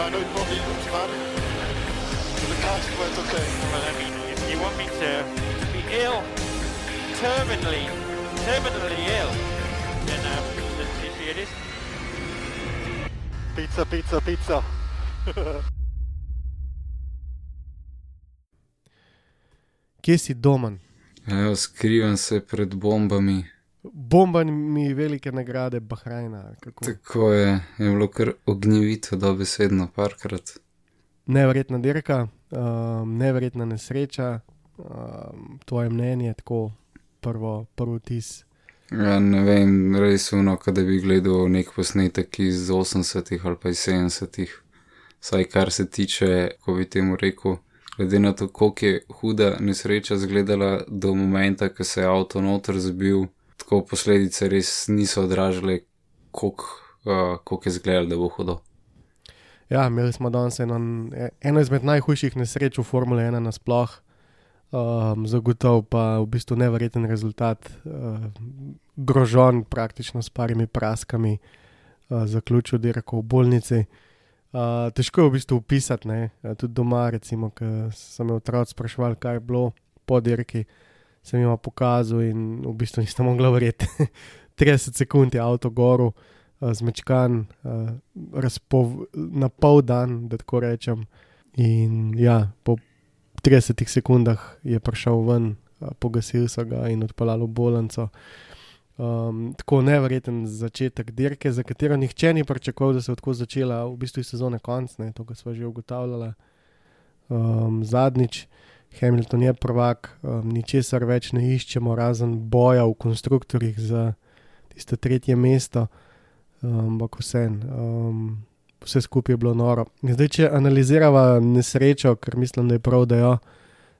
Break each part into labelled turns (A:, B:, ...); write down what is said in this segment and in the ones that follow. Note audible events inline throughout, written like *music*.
A: I know it won't be smart. The consequence, okay.
B: Well, I mean, if you want me to be ill, terminally, terminally ill, then um, let's see if it is.
A: Pizza, pizza, pizza. *laughs*
C: Kje si domen?
D: Evo, skrivam se pred bombami.
C: Bomba mi velike nagrade Bahrajna. Kako?
D: Tako je, je bilo kar ognjevito, dobesedno, parkrat.
C: Neverjetna dirka, um, neverjetna nesreča. Um, tvoje mnenje, tako prvo, prvi tis.
D: Ja, ne vem, res uno, da bi gledal nek posnetek iz 80-ih ali pa iz 70-ih. Saj kar se tiče, ko bi temu rekel, glede na to, koliko je huda nesreča izgledala do momenta, ko se je avto noter zbil, tako posledice res niso odražale, koliko uh, koliko je izgledalo, da bo hudo.
C: Ja, imeli smo danes eno, eno izmed najhujših nesreč v Formule 1 nasploh. Um, Zagotovo pa v bistvu nevreten rezultat, uh, grožon praktično s parimi praskami, uh, zaključil dirko v bolnici. Uh, težko je v bistvu opisati? Uh, tudi doma, recimo, ko sem otroci sprašvali, kaj je bilo po dirki, sem jim pokazal in v bistvu nisem mogla verjeti. *laughs* 30 sekund je avto goru, uh, zmečkan, uh, razpov, na pol dan, da tako rečem. In ja, po 30 sekundah je prišel ven, uh, pogasil so ga in odpeljal v bolnico. Um, tako nevreten začetek dirke, za katero nihče ni pričakoval, da se je tako začela, v bistvu sezone konc, ne, to, kar smo že ugotavljali. Um, zadnjič, Hamilton je prvak, um, ničesar več ne iščemo, razen boja v konstruktorjih za tisto tretje mesto, ampak um, vse. Um, vse skupaj je bilo noro. Zdaj, če analiziramo nesrečo, ker mislim, da je prav, da jo.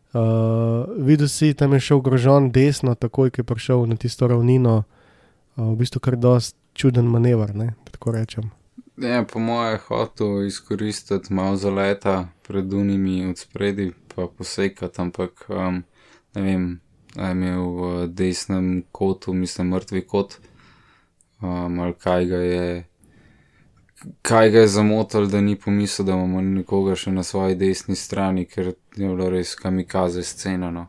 C: Uh, videl si, tam je šel grožon desno, takoj, ko je prišel na tisto ravnino, uh, v bistvu kar dost čuden manever, ne, da tako rečem.
D: Ja, po mojem je hotel izkoristiti malo zaleta pred unimi od spredi, pa posekati, ampak um, ne vem, je imel v desnem kotu, mislim, mrtvi kot, um, ali kaj ga je kaj ga je zamotil, da ni pomislil, da imamo nekoga še na svoji desni strani, ker je bilo res kamikaze scena. No.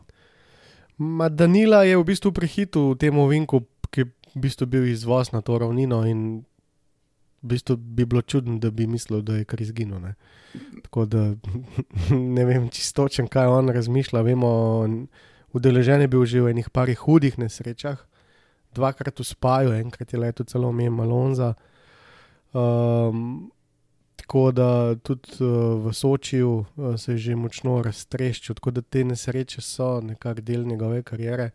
C: Ma Danila je v bistvu prehitil v tem ovinku, ki je v bistvu bil izvoz na to ravnino in v bistvu bi bilo čudno, da bi mislil, da je kar izginil. Ne. Tako da *laughs* ne vem čistočen, kaj on razmišlja. Vemo, udeležen je bil že v enih parih hudih nesrečah, dvakrat v spaju, enkrat je letel celo mimo Malonza. Um, tako da tudi uh, v Sočiju uh, se je že močno raztreščil, tako da te nesreče so nekako del njegove kariere.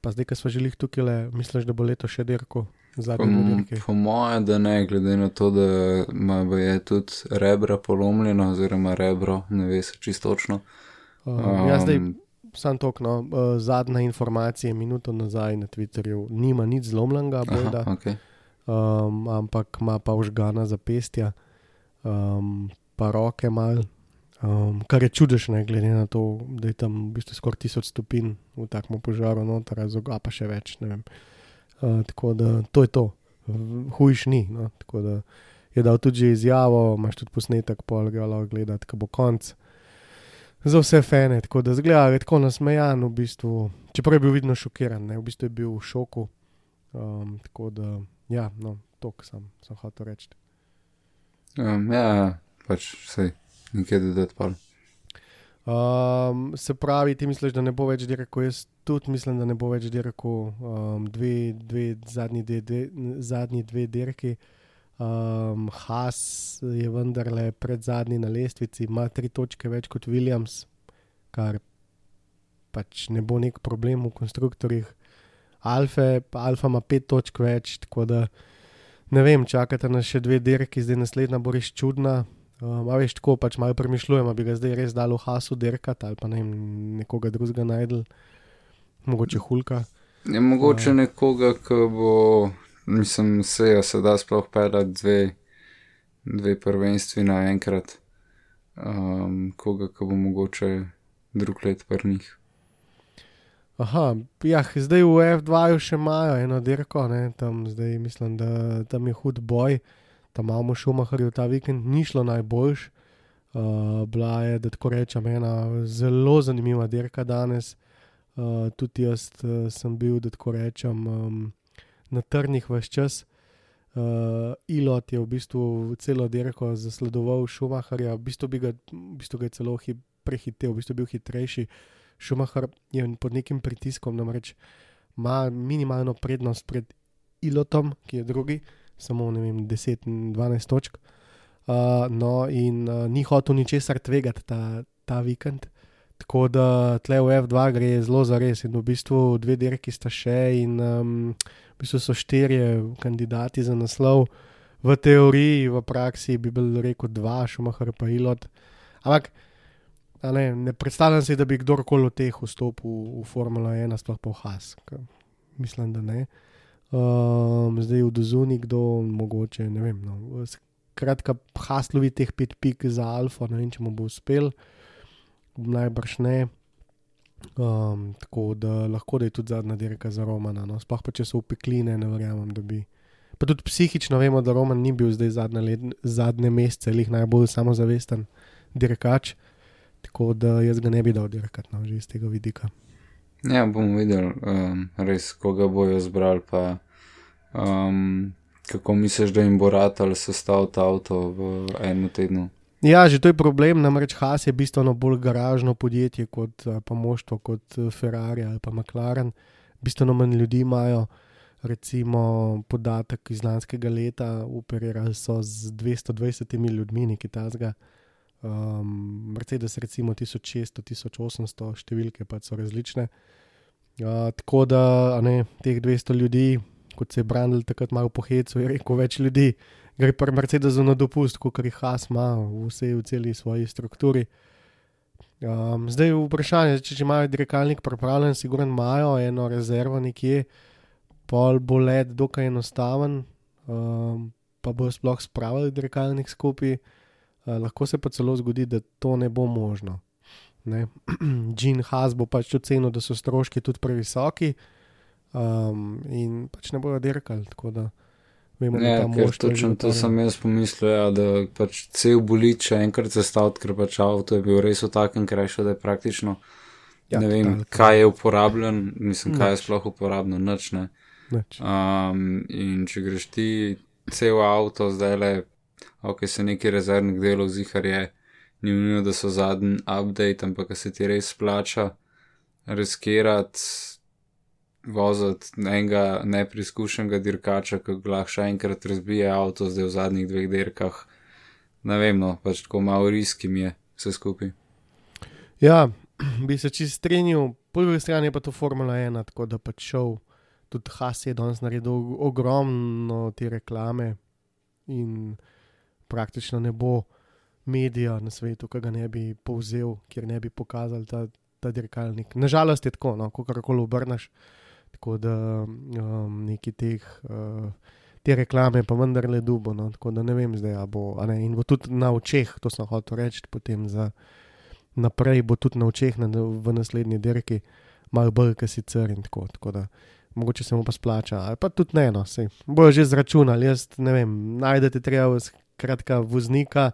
C: Pa zdaj, ki smo želeli tukaj, misliš, da bo leto še dirko?
D: Po, po mojem, da ne, glede na to, da ima je tudi rebra polomljeno, oziroma rebro, ne ve se čistočno.
C: Um, um, ja, zdaj sam tokno, uh, zadnja informacija, minuto nazaj na Twitterju, nima nič zlomljenega, bojda.
D: Aha, okay
C: um, ampak ima pa užgana zapestja, um, pa roke mal. Um, kar je čudežno, glede na to, da je tam v bistvu skoraj tisoč stopinj v takem požaru, no, razoga pa še več. Uh, tako da to je to, hujš ni. No, tako da je dal tudi izjavo, imaš tudi posnetek, pol ga lahko gledati, ko bo konc. Za vse fene, tako da zgleda, da je tako nasmejan, v bistvu, čeprav je bil vidno šokiran, ne, v bistvu je bil v šoku. Um, tako da Ja, no, to sem, sem hotel reči.
D: Um, ja, pač vse, nekaj dodati pa.
C: Um, se pravi, ti misliš, da ne bo več dirko, jaz tudi mislim, da ne bo več dirko, um, dve, dve, zadnji, dve, dve, zadnji dve dirki. Um, Haas je vendarle pred zadnji na lestvici, ima tri točke več kot Williams, kar pač ne bo nek problem v konstruktorjih. Alfa, Alfa ima pet točk več, tako da ne vem, čakate na še dve dirki, zdaj naslednja bo res čudna. Um, a veš, tako pač malo premišljujem, ali bi ga zdaj res dal v hasu dirkati ali pa ne vem, nekoga drugega najdel, mogoče hulka.
D: Je mogoče nekoga, ki bo, mislim, se jo se da sploh pelati dve, dve prvenstvih naenkrat, um, koga, ki bo mogoče drug let prnih.
C: Aha, ja, zdaj v F2 še imajo eno dirko, ne, tam zdaj mislim, da tam je hud boj, tam imamo Šumaharju ta vikend, ni šlo najboljš. Uh, bila je, da tako rečem, ena zelo zanimiva dirka danes. Uh, tudi jaz uh, sem bil, da tako rečem, um, na trnih vse čas. Uh, Ilot je v bistvu celo dirko zasledoval Šumaharja, v bistvu bi ga, v bistvu ga je celo hi, prehitel, v bistvu bil hitrejši. Šumahar je pod nekim pritiskom, namreč ima minimalno prednost pred Ilotom, ki je drugi, samo ne vem, 10-12 točk. Uh, no, in uh, ni hotel ničesar tvegati ta, ta vikend. Tako da tle v F2 gre zelo za res, in v bistvu dve dirki sta še, in um, v bistvu so štirje kandidati za naslov. V teoriji, v praksi bi bil rekel dva, Šumahar pa Ilot. Ampak ne, ne predstavljam si, da bi kdorkoli od teh vstopil v, v Formula 1, sploh pa v Has. Mislim, da ne. Um, zdaj v Dozuni, kdo mogoče, vem. No. Skratka, Haslovi teh pet pik za Alfa, ne vem, če mu bo uspel, najbrž ne. Um, tako da lahko da je tudi zadnja dirka za Romana. No. Sploh pa če so upekline, ne verjamem, da bi. Pa tudi psihično vemo, da Roman ni bil zdaj zadnje, let, zadnje mesece, jih najbolj samozavesten dirkač. Tako da jaz ga ne bi dal dirkati, no, že iz tega vidika.
D: Ja, bomo videli, um, res, koga bojo zbrali, pa um, kako misliš, da jim bo rad ali sestavil ta avto v enem tednu.
C: Ja, že to je problem, namreč Has je bistveno bolj garažno podjetje kot pa moštvo, kot Ferrari ali pa McLaren. Bistveno manj ljudi imajo, recimo podatek iz lanskega leta, operirali so z 220 ljudmi, nekaj tasga. Um, Mercedes, recimo 1600, 1800, številke pa so različne. Uh, tako da ne, teh 200 ljudi, kot se je Brandl takrat malo pohecal, je rekel več ljudi, gre pri Mercedesu na dopust, kot jih Has ima v vsej v celi svoji strukturi. Um, zdaj je vprašanje, če, če imajo dirkalnik pripravljen, sigurno imajo eno rezervo nekje, pol bo let dokaj enostaven, um, pa bo sploh spravili dirkalnik skupaj. Uh, lahko se pa celo zgodi, da to ne bo možno. Jean *clears throat* Haas bo pač ocenil, da so stroški tudi previsoki um, in pač ne bojo dirkali. Tako da vemo,
D: Ja,
C: da
D: ker točno to sem jaz pomislil, ja, da pač cel bolič še enkrat sestaviti, ker pač avto je bil res v takem krajšu, da je praktično
C: Ja,
D: ne vem,
C: totalka.
D: kaj je uporabljen, mislim, kaj je sploh uporabno, nič ne.
C: Nič.
D: Um, in če greš ti cel avto, zdaj le, ok, se neki rezervnih delov zihar je, ni nujno, da so zadnji update, ampak se ti res splača riskirati, voziti enega nepreizkušenega dirkača, ki lahko še enkrat razbije avto, zdaj v zadnjih dveh dirkah. Ne vem, no, pač tako malo riskim je vse skupaj.
C: Ja, *clears throat* bi se čist strinjal, po drugi strani je pa to Formula 1, tako da pač šel. Tudi Has je danes naredil ogromno te reklame in praktično ne bo medija na svetu, ki ga ne bi povzel, kjer ne bi pokazal ta, ta dirkalnik. Nažalost je tako, no, kako koli obrneš. Tako da um, neki teh. Uh, Te reklame pa vendarle dubo, no? tako da ne vem zdaj, bo, ne, in bo tudi na očeh, to sem hotel reči, potem za naprej bo tudi na očeh na, v naslednji dirki, malo bolj, kot sicer in tako. tako da, mogoče se mu pa splača, ali pa tudi ne, no, sej. bojo že zračunali, jaz ne vem, najdete treba skratka voznika,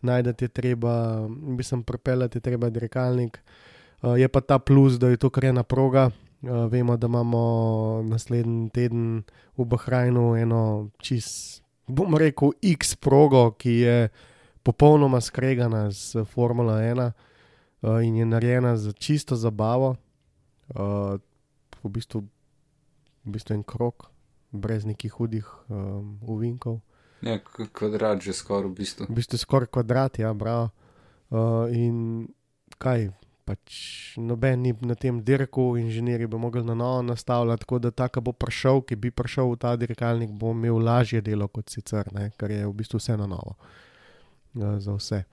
C: najdete treba, bi sem pripeljati treba dirkalnik. Uh, je pa ta plus, da je to kar ena proga. Uh, vemo, da imamo naslednji teden v Bahrajnu eno čist, bom rekel, X progo, ki je popolnoma skregana z Formula 1 uh, in je narejena za čisto zabavo. V, bistvu, v bistvu en krok, brez nekih hudih um, uvinkov.
D: Ja, kvadrat že skoraj v bistvu.
C: V bistvu skoraj kvadrat, ja, bravo. Uh, in kaj, pač noben ni na tem dirku, inženirji bi mogli na novo nastavljati, tako da ta, ki bo prišel, ki bi prišel v ta dirkalnik, bo imel lažje delo kot sicer, ne, ker je v bistvu vse na novo. uh, za vse.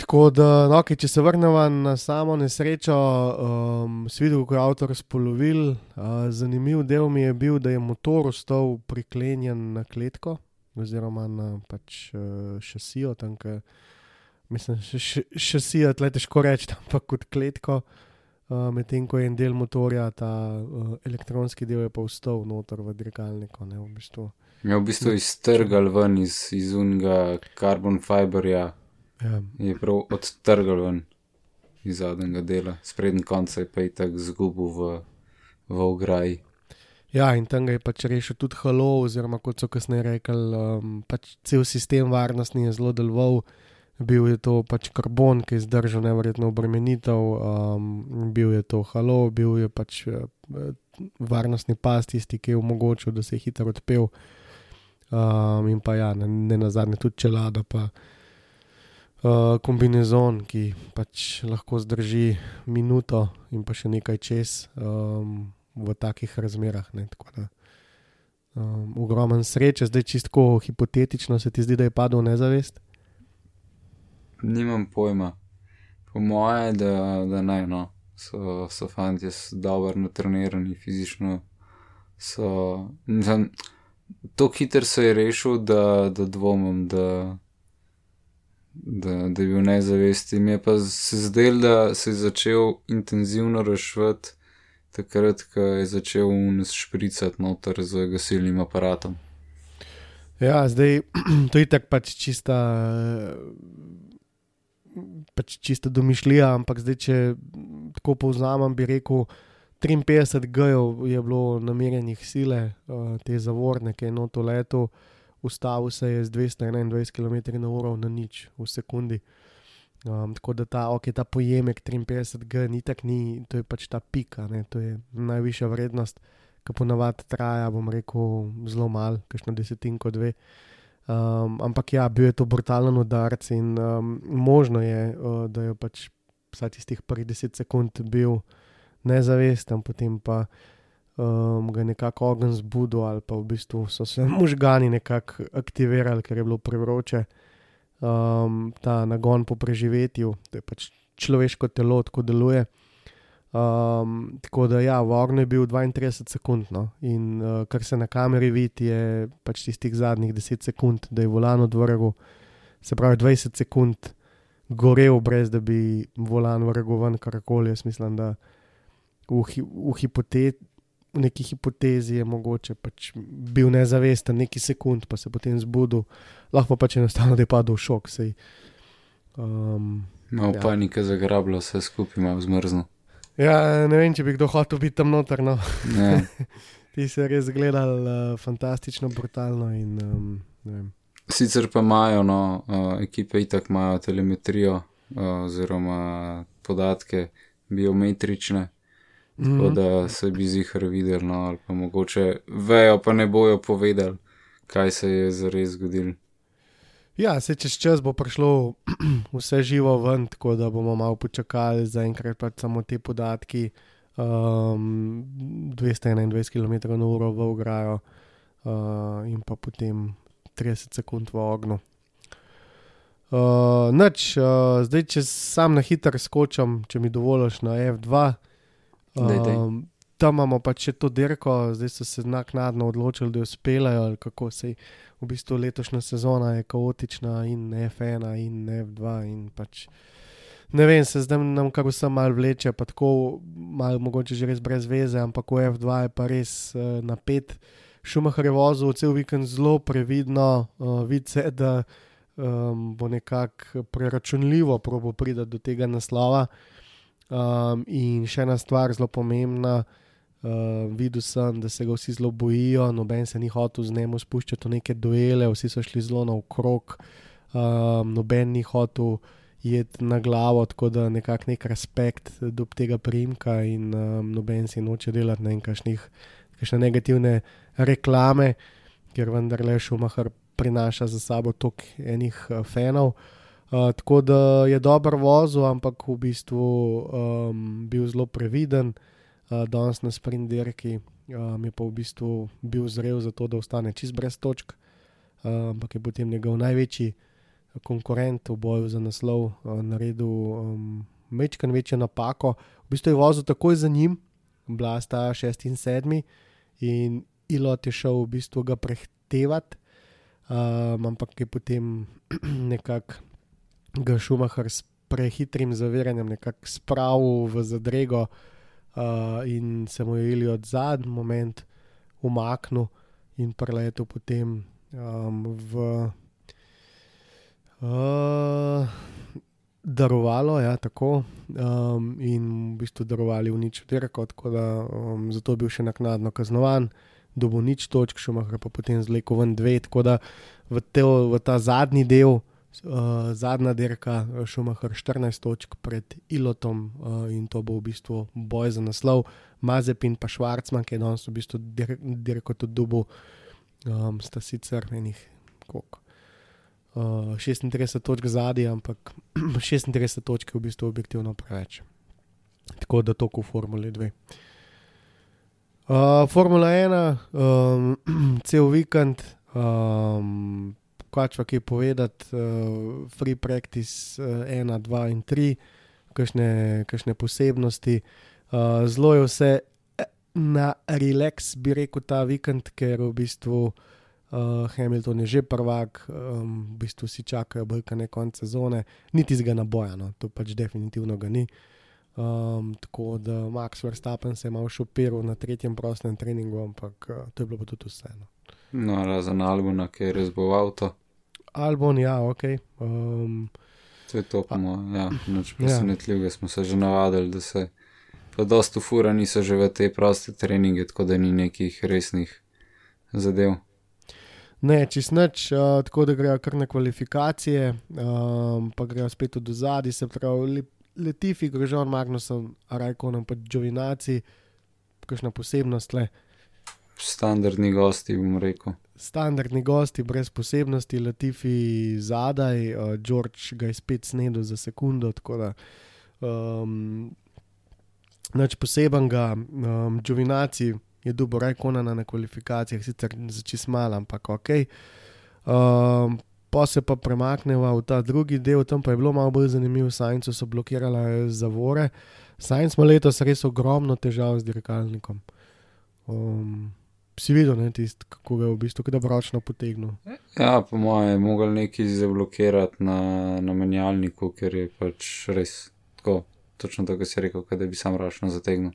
C: Tako da, no, okay, če se vrnemo na samo nesrečo, um, svidel, ko je avtor spolovil. Uh, zanimiv del mi je bil, da je motor ostal priklenjen na kletko, oziroma na pač, uh, šasijo. Tam, ke, mislim, šasijo tle težko reči, ampak kot kletko. Uh, Medtem ko je en del motorja, ta uh, elektronski del je pa vstal noter v dirkalniku. Ne, v bistvu.
D: Je v bistvu iztrgal ven iz, iz unga carbon fiberja.
C: ja.
D: je prav odtrgal ven iz zadnjega dela, sprednji konec je pa je tako zgubil v, v ograji.
C: Ja, in tam ga je pač rešil tudi Halo, oziroma kot so kasneje rekli, um, pač cel sistem varnostni je zelo deloval. Bil je to pač karbon, ki je zdržal nevrjetno obremenitev, um, bil je to halo, bil je pač uh, varnostni pas, tisti, ki je omogočil, da se je hitro odpel. Um, in pa ja, ne, ne na zadnje tudi čelada, pa uh, kombinezon, ki pač lahko zdrži minuto in pa še nekaj čez um, v takih razmerah. Ne, tako da, um, ogromen sreče, zdaj čistko hipotetično se ti zdi, da je padel nezavest.
D: Nimam pojma. Po moje, da, da naj no. So, so fanti dobro natrenirani, fizično so. Mislim, Tako hitro se je rešil, da, da dvomim, da, da, da je bil nezavesti. Mi je pa se zdelo, da se je začel intenzivno rešvati takrat, ko je začel unes špricati noter z gasilnim aparatom.
C: Ja, zdaj *clears throat* to je tako pač čista, pač čista domišljija, ampak zdaj, če tako povzamem, bi rekel, 53 G-jev je bilo namerjenih sile, uh, te zavorne, ki je noto leto, ustavil se je z 221 km/h na nič v sekundi. Um, tako da ta, okay, ta pojemek 53 G ni tak, ni, to je pač ta pika, ne, to je najvišja vrednost, ki ponavadi traja, bom rekel, zelo mal, kakšno desetinko dve. Um, ampak ja, bil je to brutalen udarc in um, možno je, uh, da je pač vsaj tistih prvih 10 sekund bil nezavesten, potem pa um, ga je nekako ogen zbudil, ali pa v bistvu so se *laughs* možgani nekako aktivirali, ker je bilo prevroče. Um, ta nagon po preživetju, to je pač človeško telo, tako deluje. Um, tako da, ja, v ognju je bil 32 sekund, no? in uh, kar se na kameri vidi, je pač tistih zadnjih 10 sekund, da je volan odvrgel, se pravi 20 sekund gorel, brez da bi volan vrgel ven karkoli. Jaz mislim, da v, hi, v, hipote, v neki hipotezi je mogoče pač bil nezavesten nekaj sekund, pa se potem zbudil, lahko pa pač enostavno da je padel v šok. Sej, um,
D: Malo
C: Ja.
D: ja. panike zagrablo, vse skupaj malo zmrzno.
C: ja, ne vem, če bi kdo hotel biti tam noter. No.
D: Ne. *laughs*
C: Ti si res gledal uh, fantastično, brutalno in um.
D: Sicer pa imajo, no, uh, ekipe itak imajo telemetrijo uh, oziroma podatke biometrične, tako
C: Mhm.
D: da se bi zihar videl, no, ali pa mogoče vejo, pa ne bojo povedali, kaj se je zares zgodilo.
C: Ja, se čez čas bo prišlo *clears throat* vse živo ven, tako da bomo malo počakali, zaenkrat pa samo te podatki. Um, 221 km/h v ograjo uh, in pa potem 30 sekund v ognju. Uh, noč, uh, zdaj, če sam na hitro skočim, če mi dovoliš na F2.
D: Daj, daj.
C: Um, tam imamo pač še to dirko, zdaj so se naknadno odločili, da jo spelajo ali kako se je. V bistvu letošnja sezona je kaotična in F1 in F2 in pač. Ne vem, se zdaj nam kar vse malo vleče, pa tako malo mogoče že res brez veze, ampak v F2 je pa res uh, napet. Šumahar je vozil cel vikend zelo previdno, uh, vidi se, da um, bo nekako preračunljivo probo priti do tega naslova. Um, in še ena stvar, zelo pomembna, uh, videl sem, da se ga vsi zelo bojijo, noben se ni hotel z njim spuščati v neke duele, vsi so šli zelo naokrog, um, noben ni hotel jeti na glavo, tako da nekako nek respekt do tega primka in um, noben si noče delati ne vem, kakšnih, kakšne negativne reklame, ker vendarle Šumahar prinaša za sabo toliko enih uh, fanov. Uh, tako da je dober vozil, ampak v bistvu um, bil zelo previden, uh, danes na sprinterki um, je pa v bistvu bil zrel za to, da ostane čist brez točk, uh, ampak je potem njegov največji konkurent v boju za naslov uh, naredil um, mečkan večjo napako. V bistvu je vozil takoj za njim, bila sta 6 in 7 in Ilot je šel v bistvu ga prehtevati, um, ampak je potem *clears throat* nekako ga Šumahar s prehitrim zaviranjem nekako spravil v zadrego uh, in se mu je Ilot zadnji moment umaknil in preletel potem um, v. Uh, darovalo, ja, tako, um, in v bistvu darovali v nič dirko, tako da um, zato je bil še naknadno kaznovan, dobo nič točk, šumah pa potem zleko ven dve, tako da v, te, v ta zadnji del, uh, zadnja dirka, šumah 14 točk pred Ilotom uh, in to bo v bistvu boj za naslov, Mazepin pa Švarcman, ki je danes v bistvu dirko tudi dobo, um, sta sicer enih koliko uh, 36 točk zadnji, ampak *clears throat* 36 točk je v bistvu objektivno preveč. Tako da to kot Formula 2. Uh, Formula 1, um, cel vikend, um, kaj pa kaj povedati, uh, free practice 1, uh, 2 in 3, kakšne posebnosti. Uh, zelo je vse na relax, bi rekel, ta vikend, ker v bistvu Uh, Hamilton je že prvak, um, v bistvu si čakajo brkane konec sezone, niti z ga na boja, no, to pač definitivno ga ni. Um, tako da Max Verstappen se je malo šopiral na tretjem prostem treningu, ampak uh, to je bilo pa tudi vseeno.
D: No, razen Albona, ki je res bo avto.
C: Albon, ja, ok. Um,
D: to je to, pa ja, noč presenetljivo, ja. smo se že navadili, da se pa dosta fura niso že v te proste treninge, tako da ni nekih resnih zadev.
C: Ne, čist noč, uh, tako da grejo kar na kvalifikacije, um, pa grejo spet do zadaj, se pravi, Letifi, Grožon, Magnusom, Rajkonom, pa Džovinaci, kakšna posebnost le.
D: Standardni gosti, bom rekel.
C: Standardni gosti, brez posebnosti, Letifi zadaj, uh, George ga je spet snedel za sekundo, tako da. Um, Noč posebenega, um, Džovinaci je dubo rajkona na kvalifikacijah, sicer začis malo, ampak ok. Um, pa se pa premakneva v ta drugi del, tam pa je bilo malo bolj zanimivo, Sajncu so blokirale zavore. Sajnc ima letos res ogromno težav z dirkalnikom. Um, si videl, ne, tist, kako ga je v bistvu, da bo ročno potegnil.
D: Ja, po mojem, je mogel nekaj zablokirati na, na menjalniku, ker je pač res tako, točno tako si rekel, da bi sam ročno zategnil.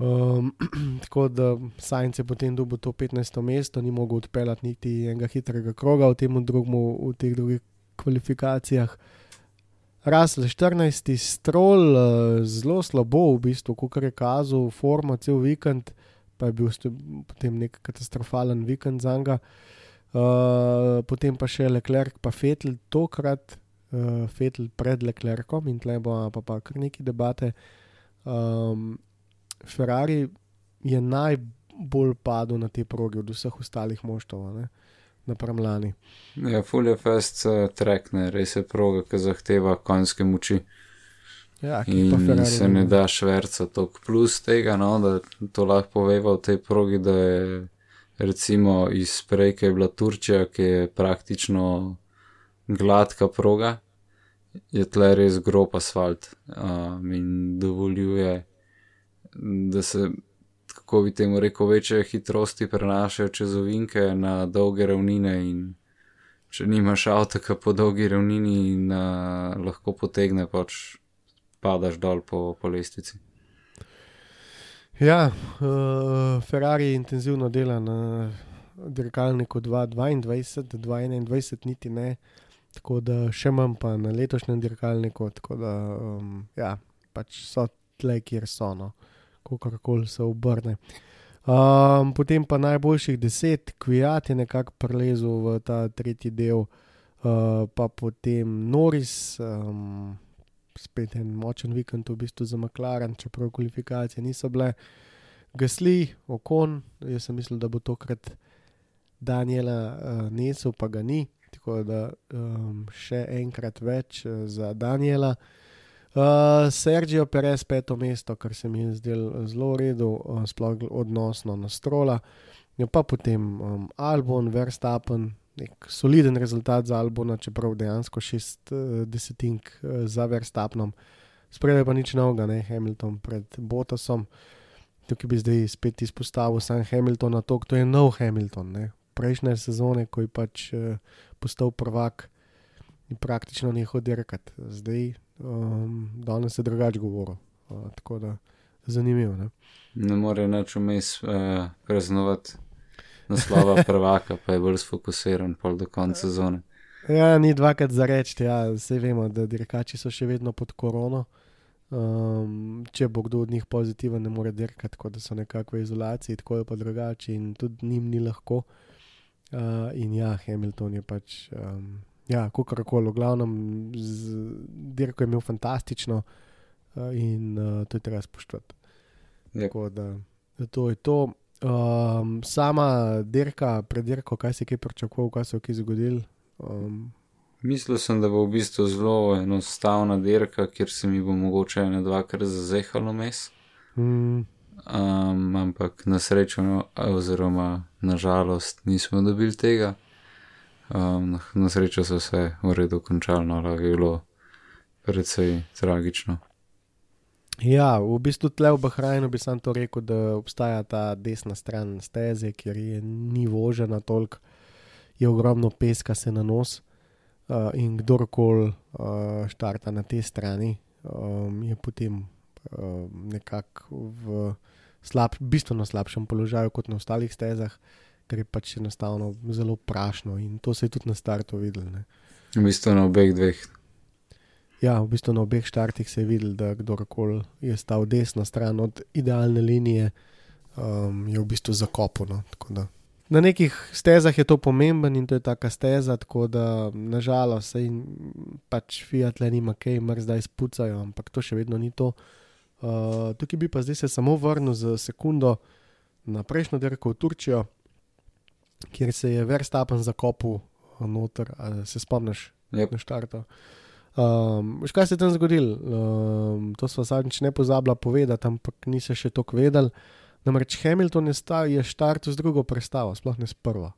C: Um, *clears throat* tako da Sajnc je potem dobil to 15. mesto, ni mogel odpeljati niti enega hitrega kroga v, drugmu, v teh drugih kvalifikacijah. Rasel 14. strol, uh, zelo slabo, v bistvu, kot je kazal, forma cel vikend, pa je bil potem nek katastrofalen vikend za njega. Uh, potem pa še Leclerc, pa Fetel, tokrat uh, Fetel pred Leclercom in tle bo pa, pa kar neki debate. Um, Ferrari je najbolj padel na te proge od vseh ostalih moštov, napram lani.
D: Ja, full je fast uh, track, ne, res je proga, ki zahteva konjske moči.
C: Ja,
D: in se ne da šverca tok plus tega, no, da to lahko poveva v tej progi, da je recimo iz prej, ki je bila Turčija, ki je praktično gladka proga, je tle res grob asfalt um, in dovoljuje da se, kako bi temu rekel, večje hitrosti prenašajo čez ovinke na dolge ravnine. In če nimaš avta po dolgi ravnini, in, uh, lahko potegne, pač padaš dol po, po lestvici.
C: Ja, uh, Ferrari intenzivno dela na dirkalniku 2022, 2021, niti ne, tako da še manj pa na letošnjem dirkalniku, tako da um, ja, pač so tle, kjer so. No kako koli se obrne. Um, potem pa najboljših deset, Kvijat je nekako prelezel v ta tretji del, uh, pa potem Noris, um, spet en močen vikend v bistvu za McLaren, čeprav kvalifikacije niso bile. Gasli, okon, jaz sem mislil, da bo tokrat Daniela uh, nesel, pa ga ni, tako da um, še enkrat več uh, za Daniela. Uh, Sergio Perez, peto mesto, kar se mi je zdelo zelo v redu, uh, sploh odnosno na strola. Ja, pa potem um, Albon, Verstappen, nek soliden rezultat za Albona, čeprav dejansko šest uh, desetink uh, za Verstapnom. Spredaj pa nič novega, ne Hamilton pred Botasom. Tukaj bi zdaj spet izpostavil sam Hamilton na to, to je nov Hamilton. Ne. Prejšnje sezone, ko je pač uh, postal prvak in praktično nehal dirkati. Zdaj, um, danes je drugače govoril. Uh, tako da zanimivo. Ne,
D: ne more več vmes uh, praznovati naslova prvaka, pa je bolj sfokusiran pol do konca sezone.
C: Ja, ni dvakrat za reči, ja, vse vemo, da dirkači so še vedno pod korono. Um, če bo kdo od njih pozitiven, ne more dirkati, tako da so nekako v izolaciji, tako je pa drugače in tudi njim ni lahko. Uh, in ja, Hamilton je pač, um, ja, kako koli, v glavnem, dirko je imel fantastično uh, in uh, to je treba spoštovati.
D: Yep.
C: Tako da, da to je to. Um, sama dirka, predirka, kaj si kaj pričakoval, kaj se je kaj zgodil. Um,
D: Mislil sem, da bo v bistvu zelo enostavna dirka, kjer se mi bo mogoče ena dvakrat zazehalo mes.
C: mm,
D: Um, ampak na srečo, no, oziroma na žalost, nismo dobili tega. Um, na- na srečo so se v redu končali, no, ali je bilo precej tragično.
C: Ja, v bistvu tle v Bahrajnu bi sam to rekel, da obstaja ta desna stran steze, kjer je ni vožena toliko, je ogromno peska se na nos. Uh, in kdorkoli uh, štarta na tej strani, um, je potem uh, nekako v slab, bistveno slabšem položaju kot na ostalih stezah, ker je pač enostavno zelo prašno in to se je tudi na startu videl. Ne.
D: V bistvu na obeh dveh.
C: Ja, v bistvu na obeh štartih se je videl, da kdorkoli je stal desno stran od idealne linije, um, je v bistvu zakopano. Na nekih stezah je to pomemben in to je taka steza, tako da nažalost se jim pač Fiat le nima kaj, mar zdaj spucajo, ampak to še vedno ni to. Uh, tukaj bi pa zdaj se samo vrnil za sekundo na prejšnjo dirko v Turčijo, kjer se je Verstappen zakopal noter, se spomniš
D: Yep.
C: na štartu. Um, veš, kaj se je tam zgodilo? Um, to smo zadnjič ne pozabila povedati, ampak nisem še toliko vedel. Namreč Hamilton je, sta, je štartil z drugo predstavo, sploh ne s prvo,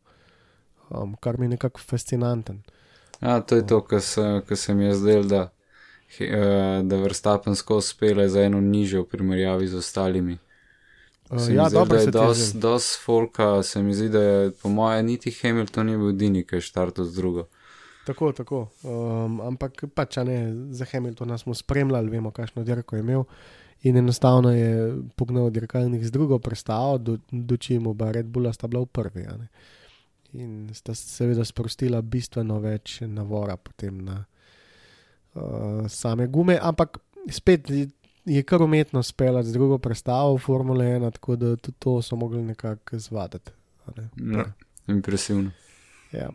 C: um, kar mi je nekako fascinanten.
D: Ja, to je to, kar se, se mi je zdelo, da, eh, da Verstappen skozi spele za eno nižjo v primerjavi z ostalimi.
C: Uh,
D: Se
C: ja, dobro
D: da je
C: se ti je
D: dos, folka, se mi zdi, da je po moje niti Hamilton ni bil edini, ki je štartil z drugo.
C: Tako, tako. Um, ampak pač, ne, za Hamiltona smo spremljali, vemo, kakšno dirko je imel. In enostavno je pognal dirkalnik z drugo predstavo, do, do čim oba Red Bulla sta bila v prvi. In sta seveda sprostila bistveno več navora potem na uh, same gume, ampak spet je- kar umetno speljati z drugo predstavo v Formule 1, tako da tudi to so mogli nekako zvaditi. ne.
D: Ja. Impresivno.
C: Ja.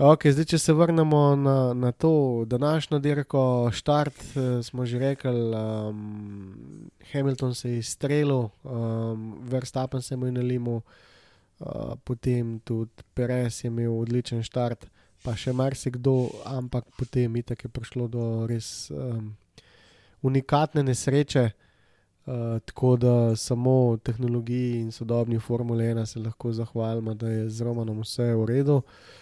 C: Okay, zdaj, če se vrnemo na, na to današnjo dirko, štart, eh, smo že rekli, um, Hamilton se je izstrelil, um, Verstappen se mu je nalimo, uh, potem tudi Perez je imel odličen štart, pa še marsikdo, ampak potem itak je prišlo do res um, unikatne nesreče. Uh, tako da samo tehnologiji in sodobni Formule 1 se lahko zahvalimo, da je z Romanom vse v redu. Uh,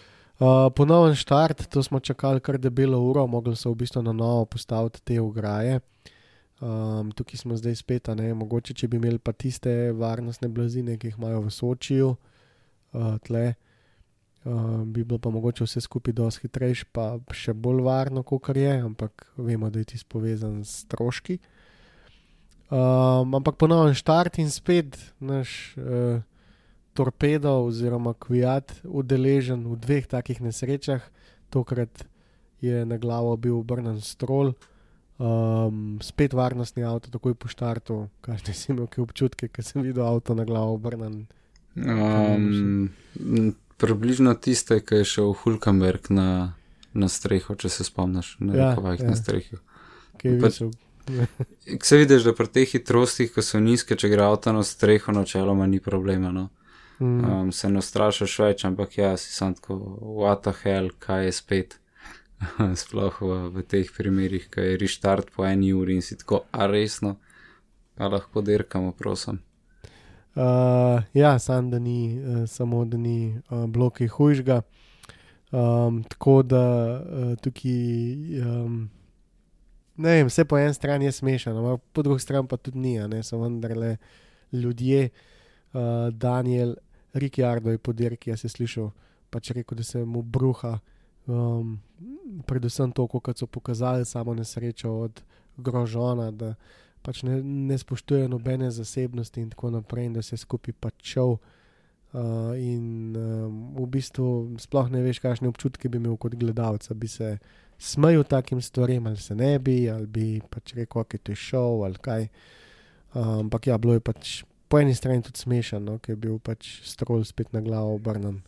C: ponoven štart, to smo čakali kar debelo uro, mogli so v bistvu na novo postaviti te ograje. Um, tukaj smo zdaj spet, ne, mogoče če bi imeli pa tiste varnostne blazine, ki jih imajo v Sočiju, uh, tle, uh, bi bilo pa mogoče vse skupaj dosti hitrejše, pa še bolj varno, kot je, ampak vemo, da je tisto povezan s stroški. Um, ampak ponovno štart in spet naš uh, torpedo oziroma kvijat udeležen v dveh takih nesrečah. Tokrat je na glavo bil obrnen strol, um, spet varnostni avto, takoj po štartu, kažete si imel kaj občutke, ker sem videl avto na glavo obrnen.
D: Um, m, približno tiste, ki je šel Hulkenberg na, na streho, če se spomniš, na
C: Ja,
D: rekovajih
C: ja.
D: na strehi.
C: Kaj
D: Pa-
C: visel? *laughs*
D: Se vidiš, da pri teh hitrostih, ko so nizke, če gre avto na streho, načeloma ni problema. No?
C: Mm,
D: Um, se ne strašiš več, ampak ja, si sam tako, what the hell, kaj je spet. *laughs* Sploh v, v teh primerih, ko je restart po eni uri in si tako, a resno, a lahko dirkamo, prosim.
C: Uh, ja, sam da ni, uh, samo da ni uh, bloki hujšega. Um, tako da uh, tukaj, um, ne vem, vse po eni strani je smešno, ampak po drugi strani pa tudi ni, ne so vendarle ljudje. Uh, Daniel Ricciardo je po dirki, jaz sem slišal, pač rekel, da se mu bruha. Um, predvsem to, kot so pokazali samo nesrečo od grožona, da pač ne, ne spoštuje nobene zasebnosti in tako naprej, in da se skupaj pač šel. Uh, in um, v bistvu sploh ne veš, kakšne občutke bi imel kot gledalec, bi se smejal takim stvarem, ali se ne bi, ali bi pač rekel, da je to šel ali kaj. Um, ampak ja, bilo je pač po eni strani tudi smešno, no, ker je bil pač strol spet na glavo obrnen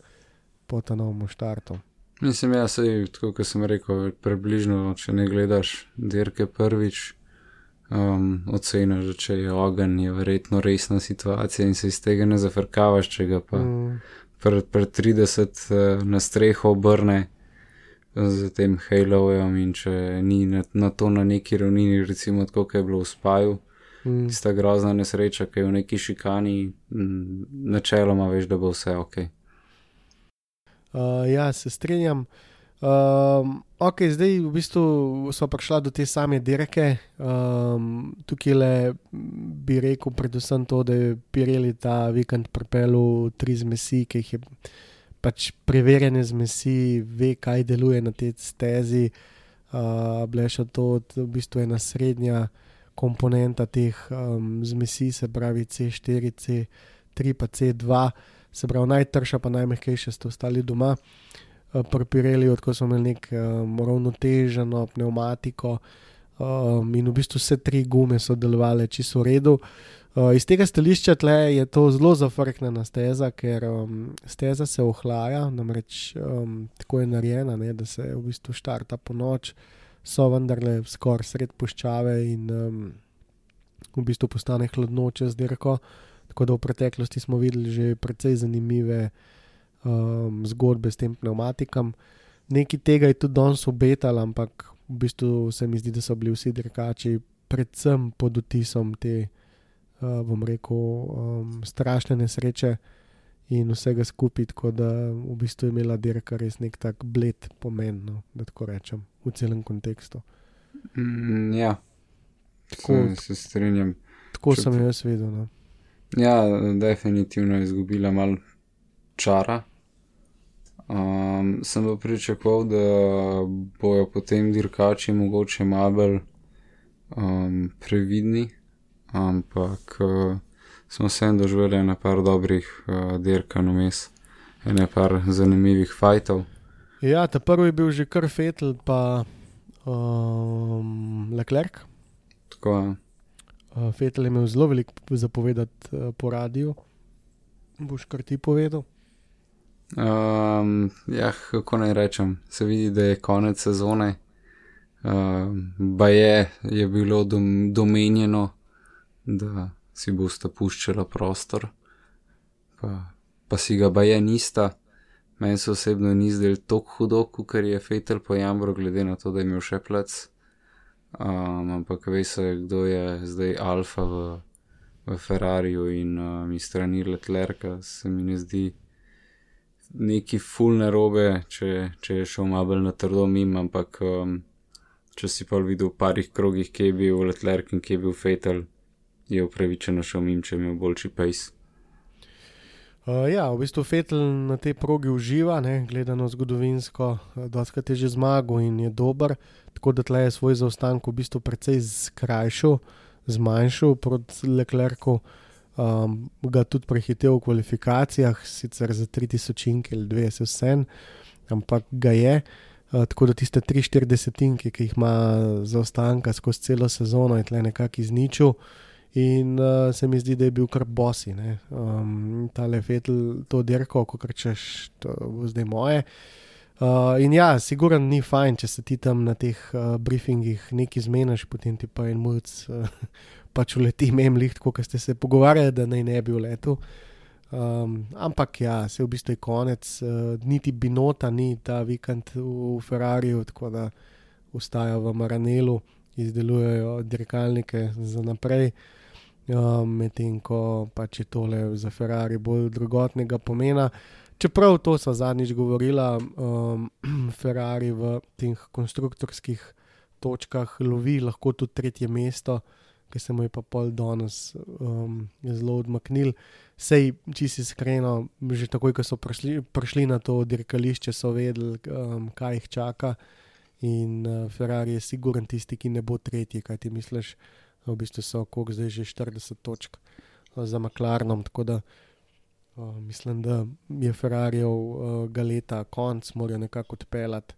C: po ta novem štartu.
D: Mislim, ja, sej, tako kot sem rekel, približno, če ne gledaš dirke prvič, um, oceniš, da če je ogenj, je verjetno resna situacija in se iz tega ne zafrkavaš, če ga pa
C: Mm.
D: pred pre 30 uh, na streho obrne z tem Halojem in če ni na, na to na neki ravnini, recimo tako, kot je bilo v spaju,
C: Mm.
D: tista grozna nesreča, ki je v neki šikani, m, načeloma veš, da bo vse ok.
C: Uh, ja, se strinjam. Um, ok, zdaj v bistvu smo prišli do te same dirke. Um, tukaj le bi rekel, predvsem to, da je Pirelli ta vikend pripeljal tri zmesi, ki jih je pač preverjene zmesi, ve, kaj deluje na tej stezi. Uh, Bleša to v bistvu ena srednja komponenta teh um, zmesi, se pravi C4, C3, pa C2 se pravi najtrša, pa najmehkejša ste ostali doma. Pri Pireliju, tako smo imeli nek um, ravnoteženo pneumatiko um, in v bistvu vse tri gume so delovale čisto v redu. Uh, iz tega stališča tle je to zelo zafrknjena steza, ker um, steza se ohlaja, namreč um, tako je narejena, ne, da se v bistvu štarta po noč, so vendarle skoraj sred puščave in um, v bistvu postane hladno čez dirko. Tako da v preteklosti smo videli že precej zanimive um, zgodbe s tem pneumatikom. Nekaj tega je tudi danes obetal, ampak v bistvu se mi zdi, da so bili vsi dirkači predvsem pod utisom te, uh, bom rekel, um, strašne nesreče in vsega skupaj, tako da v bistvu je imela dirka res nek tak bled pomen, no, da tako rečem, v celem kontekstu.
D: Mm, ja,
C: Tako-
D: se, se strinjam.
C: Tako
D: Če
C: sem jo jaz videl. No.
D: Ja, definitivno je izgubila malo čara. Um, sem pa pričakoval, da bojo potem dirkači mogoče malo bolj um, previdni, ampak uh, smo se en doživeli na par dobrih uh, dirkanj vmes, ene par zanimivih fajtov.
C: Ja, ta prvi je bil že kar Fetel, pa um, Leclerc.
D: Tako je.
C: Uh, Fetel je imel zelo veliko zapovedati uh, po radiju. Boš kar ti povedal?
D: Um, ja, kako naj rečem, se vidi, da je konec sezone. Um, Baje je bilo dom, domenjeno, da si bosta puščala prostor, pa, pa si ga baje nista. Meni se osebno ni zdel tako hudo, kot je Fetel po Jambru, glede na to, da je imel še plec. Um, ampak ve se, kdo je zdaj alfa v, v Ferrariju in um, iz strani Leclerca, se mi ne zdi neki fulne robe, če, če je šel malo na trdo mim, ampak um, če si pa videl v parih krogih, kje je bil Leclerc in kje je bil Fetel, je upravičeno šel mim, če je imel boljši pace.
C: Uh, ja, v bistvu Fetel na tej progi uživa, ne, gledano zgodovinsko, doskrat je že zmagal in je dober, tako da tle je svoj zaostanek v bistvu precej skrajšal, zmanjšal proti Leclercu. Um, ga tudi prehitev v kvalifikacijah, sicer za 3000 ali 20 vsem, ampak ga je. Uh, tako da tiste 3-4 desetinke, ki jih ima zaostanka skozi celo sezono, je tle nekako izničil. In uh, se mi zdi, da je bil kar bosi. Um, Ta lefetel, to dirko, ko rečeš, to bo zdaj moje. Uh, in ja, sigurno ni fajn, če se ti tam na teh uh, briefingih nekaj zmeniš, potem ti pa en mulj uh, pač uleti mem liht, kot ste se pogovarjali, da naj ne bi uletel. Um, ampak ja, se v bistvu je konec, uh, niti binota ni ta vikend v Ferrariju, tako da ustajajo v Maranelu, izdelujejo dirkalnike za naprej. Um, Medtem ko pač je tole za Ferrari bolj drugotnega pomena. Čeprav to so zadnjič govorila, um, *clears throat* Ferrari v teh konstruktorskih točkah lovi lahko tudi tretje mesto, ki se mu je pa pol danes um, zelo odmaknil. Sej, če si iskreno, že takoj, ko so prišli, prišli na to dirkališče, so vedeli, um, kaj jih čaka. In uh, Ferrari je siguren tisti, ki ne bo tretji, kaj ti misliš. V bistvu so okrog zdaj že 40 točk za McLarenom. Tako da uh, mislim, da je Ferrarijev uh, galeta konc, morajo nekako odpeljati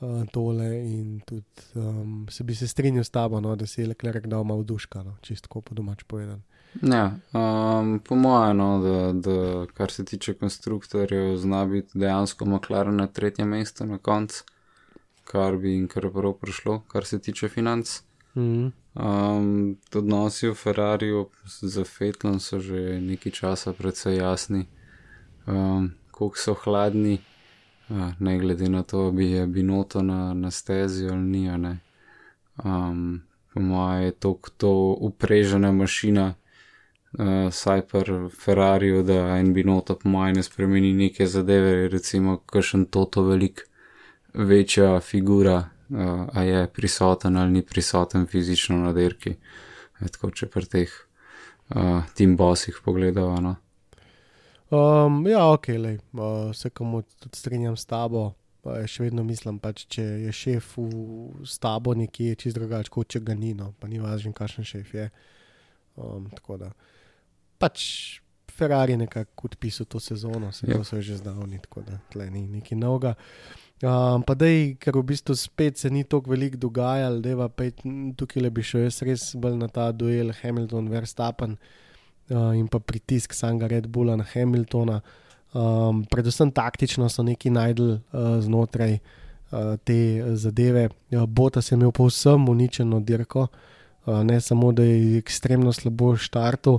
C: uh, tole. In tudi um, se bi se strinjal s tabo, no, da si je Leclerc dal malo duška, no, čistko po domač povedan.
D: Ja, um, po mojem, no, da, da kar se tiče konstruktorjev, zna biti dejansko McLaren na tretjem mestu na koncu, kar bi jim kar prav prišlo, kar se tiče financ.
C: Mm.
D: Um, odnosi v Ferrariju z Fetlom so že nekaj časa precej jasni, um, koliko so hladni, uh, ne glede na to, bi je binoto na, na stezi ali ni. ne. Um, po mojem je to, to uprežena mašina, uh, saj pa Ferrariju, da en binoto po mojem ne spremeni neke zadeve, recimo kakšen toto velik, večja figura uh, a je prisoten ali ni prisoten fizično na dirki. E, tako če pri teh uh, tim bossih pogledamo. No.
C: Um, ja, ok, lej, uh, se komu tudi strinjam s tabo. Uh, še vedno mislim, pač, če je šef v s tabo nekje čist drugače, kot če ga ni, no, pa ni važno, kakšen šef je. Um, tako da pač Ferrari nekako odpisal to sezono, se
D: Ja.
C: to so že zdavni, tako da tle ni nekaj novega. Um, pa dej, ker v bistvu spet se ni tako veliko dogajalo, da pa tukaj le bi šel jaz res bolj na ta duel Hamilton-Verstappen uh, in pa pritisk samega Red Bulla na Hamiltona. Um, predvsem taktično so neki najdel uh, znotraj uh, te zadeve. Uh, Bota se je imel povsem uničeno dirko, uh, ne samo da je ekstremno slabo štartu,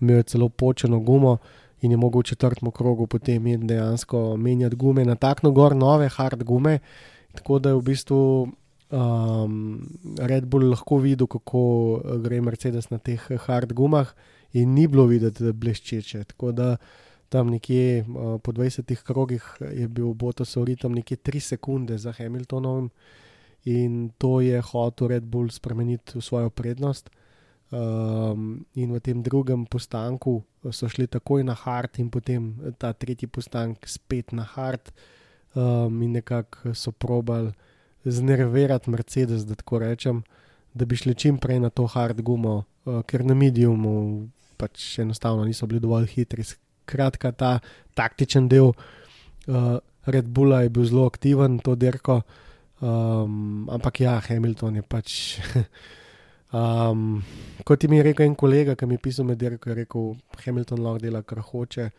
C: imel je celo počeno gumo in je mogel v četrtem krogu potem dejansko menjati gume na takno gor, nove hard gume. Tako da je v bistvu um, Red Bull lahko videl, kako eh, gre Mercedes na teh hard gumah, in ni bilo videti, da bleščeče. Tako da tam nekje uh, po 20 krogih je bil Botasov ritem nekje 3 sekunde za Hamiltonovim in to je hotel Red Bull spremeniti v svojo prednost. Um, in v tem drugem postanku so šli takoj na hard, in potem ta tretji postanek spet na hard, um, in nekako so probali znervirati Mercedes, da tako rečem, da bi šli čim prej na to hard gumo, uh, ker na mediumu pač enostavno niso bili dovolj hitri. Skratka, ta taktičen del uh, Red Bulla je bil zelo aktiven, to dirko, um, ampak ja, Hamilton je pač. *laughs* Um, kot mi je rekel en kolega, ki mi je pisal med dirko, je rekel, Hamilton lahko dela, kar hoče.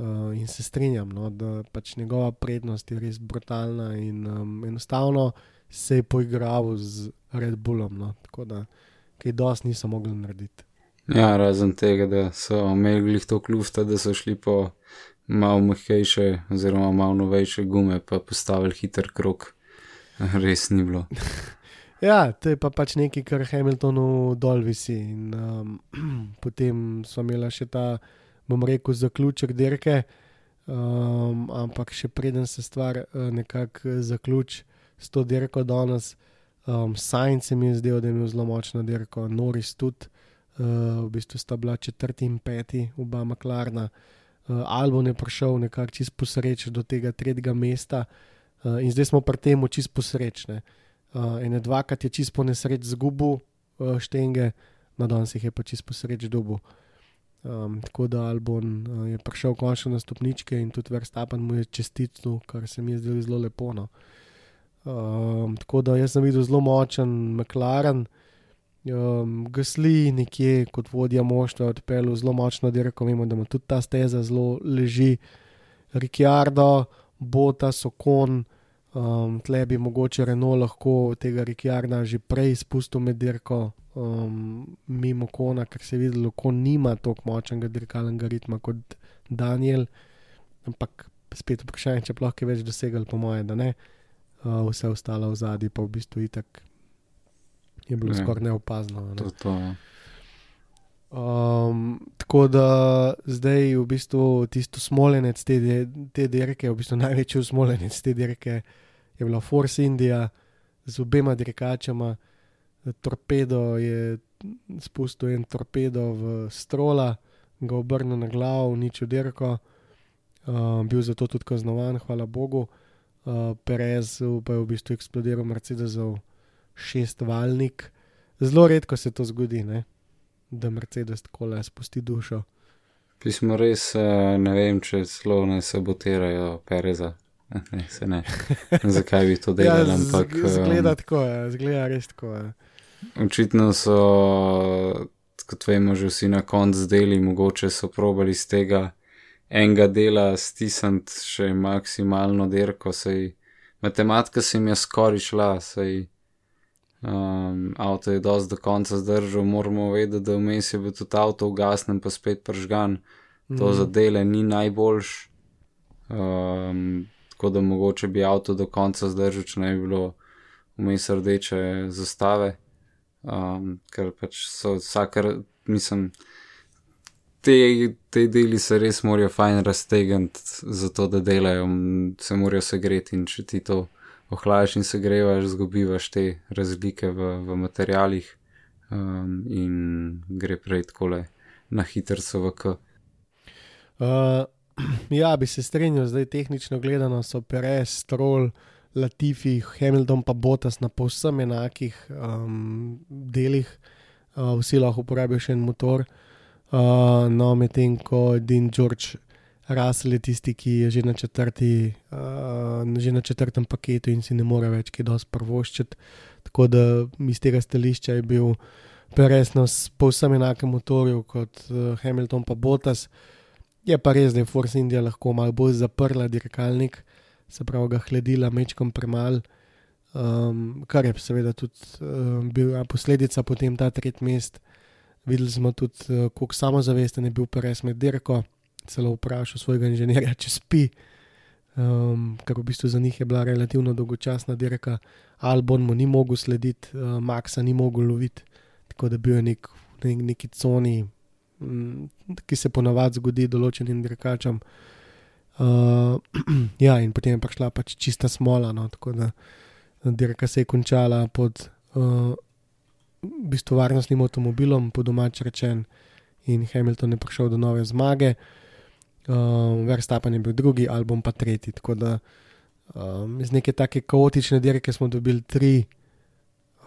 C: Uh, in se strinjam, no, da pač njegova prednost je res brutalna in um, enostavno se je poigral z Red Bullom. No, tako da kaj dosti niso mogli narediti.
D: Ja, razen tega, da so imeli to klufta, da so šli po malo mehkejše, oziroma malo novejše gume, pa postavili hiter krok. Res ni bilo. *laughs*
C: Ja, to je pa pač nekaj, kar Hamiltonu dol visi. In, um, *clears throat* potem smo imeli še ta, bom rekel, zaključek dirke, um, ampak še preden se stvar uh, nekako zaključi s to dirko danes, um, Sajnc se mi je zdel, da je imel zelo močno dirko, Noris tudi, uh, v bistvu sta bila četrti in peti, oba Maklarna. Uh, Albon je prišel nekako čist posreč do tega tretjega mesta uh, in zdaj smo pri tem čist posrečne. Uh, in dvakrat je čisto po nesreč zgubil uh, štenge, na danes jih je pa čisto posreč dobu. Um, tako da Albon uh, je prišel končno na stopničke in tudi Verstappen mu je čestitil, kar se mi je zdelo zelo lepo. No. Um, tako da jaz sem videl zelo močen McLaren, um, Gasli nekje kot vodja moštva odpeljal zelo močno dirko, vemo, da ima tudi ta steza zelo leži, Ricciardo, Bota, Sokon. Um, tle bi mogoče Renault lahko tega Ricciarda že prej spustil med dirko, um, mimo Kona, ker se je videlo, da nima tako močnega dirkalnega ritma kot Daniel. Ampak spet vprašanje, če lahko je več dosegal, po mojem, da ne. Uh, vse ostalo v zadnji pa v bistvu itak je bilo
D: Ja.
C: skoraj neopazno. Ne?
D: To, to, ja.
C: Um, tako da zdaj v bistvu tisto smoljenec te, te dirke, v bistvu največji smoljenec te dirke je bila Force India z obema dirkačama. Torpedo je spustil en torpedo v strola, ga obrnil na glavo, uničil dirko, uh, bil zato tudi kaznovan, hvala Bogu. Uh, Perez pa je v bistvu eksplodiral Mercedesov šestvaljnik. Zelo redko se to zgodi, ne? Da Mercedes tako le spusti dušo.
D: Pismo res, eh, ne vem, če celo ne sabotirajo Pereza. Eh, Ne, se ne. *laughs* Zakaj bi to delali, ampak.
C: Ja, zgleda
D: um,
C: tako, je, zgleda res tako. Je.
D: Očitno so, kot vemo, že vsi na koncu deli, mogoče so probali iz tega enega dela stisniti še maksimalno dirko, sej matematika se jim je skoraj šla, sej um, avto je dosti do konca zdržal, moramo vedeti, da vmes je bil tudi avto ugasnen, pa spet pržgan. To
C: Mhm.
D: za dele ni najboljš. Um, tako da mogoče bi avto do konca zdržal, če ne bi bilo vmes rdeče zastave. Um, ker pač so vsakar, mislim, te, te deli se res morajo fajn raztegniti, zato da delajo, se morajo segreti in če ti to ohlajaš in segrevaš, zgubivaš te razlike v, v materialih um, in gre prej takole na hitrco v k.
C: Uh, *clears throat* ja, bi se strinjal, zdaj tehnično gledano so Perez, Stroll, Latifi, Hamilton pa Botas na povsem enakih um, delih, uh, vsi lahko uporabijo še en motor. Uh, no, medtem ko Dean George Russell je tisti, ki je že na, četrti, uh, že na četrtem paketu in si ne more več kaj dosti prvoščiti. Tako da iz tega stališča je bil na s- povsem enakem motorju kot uh, Hamilton pa Botas. Je pa res, da je Force India lahko malo bolj zaprla dirkalnik, se pravi, ga hladila mečkom premal, um, kar je seveda tudi um, bila posledica potem ta tretji mest. Videli smo tudi, uh, koliko samozavesten je bil Perez med dirko, celo vprašal svojega inženirja, če spi, um, ker v bistvu za njih je bila relativno dolgočasna dirka. Albon mu ni mogel slediti, uh, Maxa ni mogel loviti, tako da bil je nek, nek, neki coni, mm, ki se ponavadi zgodi določenim dirkačem. Uh, *clears throat* ja, in potem je prišla pač čista smola, no, tako da dirka se je končala pod uh, v bistvu varnostnim avtomobilom, po domač rečen, in Hamilton je prišel do nove zmage. Uh, Verstappen je bil drugi, album pa tretji. Tako da um, iz neke take kaotične dirke smo dobili tri,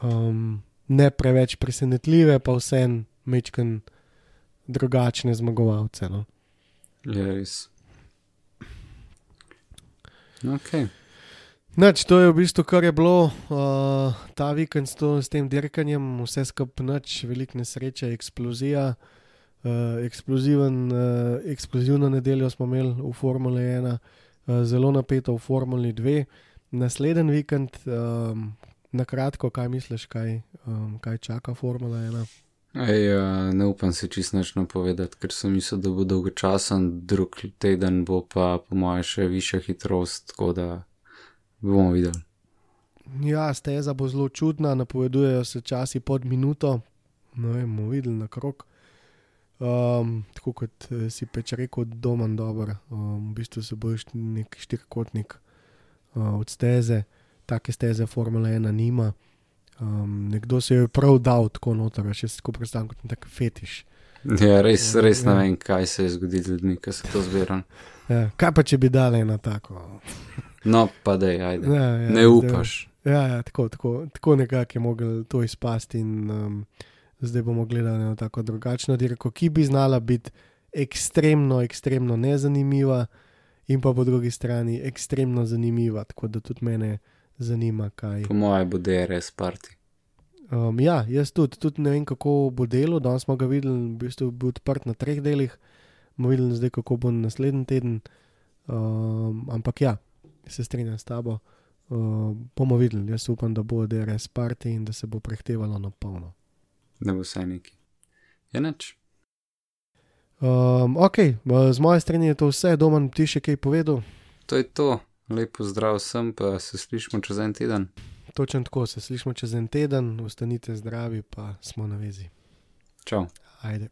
C: um, ne preveč presenetljive, pa vsem mečken drugačne zmagovalce. No.
D: Je res. Ok.
C: Nač, to je v bistvu, kar je bilo uh, ta vikend s, to, s tem dirkanjem, vse skupaj noč, veliko nesreče, eksplozija. Uh, eksploziven, uh, eksplozivno nedeljo smo imeli v Formuli 1, uh, zelo napeto v Formuli 2. Naslednji vikend, um, na kratko, kaj misliš, kaj, um, kaj čaka Formula 1?
D: Ej, uh, ne upam si čist nič napovedati, ker sem mislil, da bo dolgočasen, drug teden bo pa po mojem še višja hitrost, tako da bomo videli.
C: Ja, steza bo zelo čudna, napovedujejo se časi pod minuto, no, vem, bomo videli na krok. Um, tako kot eh, si peč rekel, domen dober, um, v bistvu se boš nek štirikotnik uh, od steze, take steze Formula 1 nima. Um, nekdo se je prav dal tako noter, še se tako predstavljam kot nek fetiš.
D: Ja, res, res ne
C: Ja.
D: vem, kaj se je zgodilo z ljudmi, ki se to zbirajo.
C: Ja, kaj pa če bi dali na tako?
D: No, pa dej, ajde.
C: Ja, ja,
D: Ne
C: zdaj-
D: upaš.
C: Ja, ja tako, tako, tako nekako je mogel to izpasti, in um, zdaj bomo gledali na tako drugačno dirko, ki bi znala biti ekstremno, ekstremno nezanimiva, in pa po drugi strani ekstremno zanimiva. Tako da tudi mene zanima, kaj.
D: Po mojem bo DRS parti.
C: Um, ja, jaz tudi, tudi ne vem, kako bo delo. Danes smo ga videli, v bistvu je bil odprt na treh delih, bomo videli zdaj, kako bo naslednji teden. Um, ampak ja, se strinjam s tabo. Uh, bomo videli, jaz upam, da bo DRS parti in da se bo prehtevalo na polno.
D: Ne bo vse neki. Je nič.
C: Um, ok, z moje strani je to vse, doma ti še kaj povedal.
D: To je to. Lepo zdrav sem, pa se slišmo čez en teden.
C: Točno tako se slišmo čez en teden, ostanite zdravi, pa smo na vezi.
D: Čau.
C: Ajde.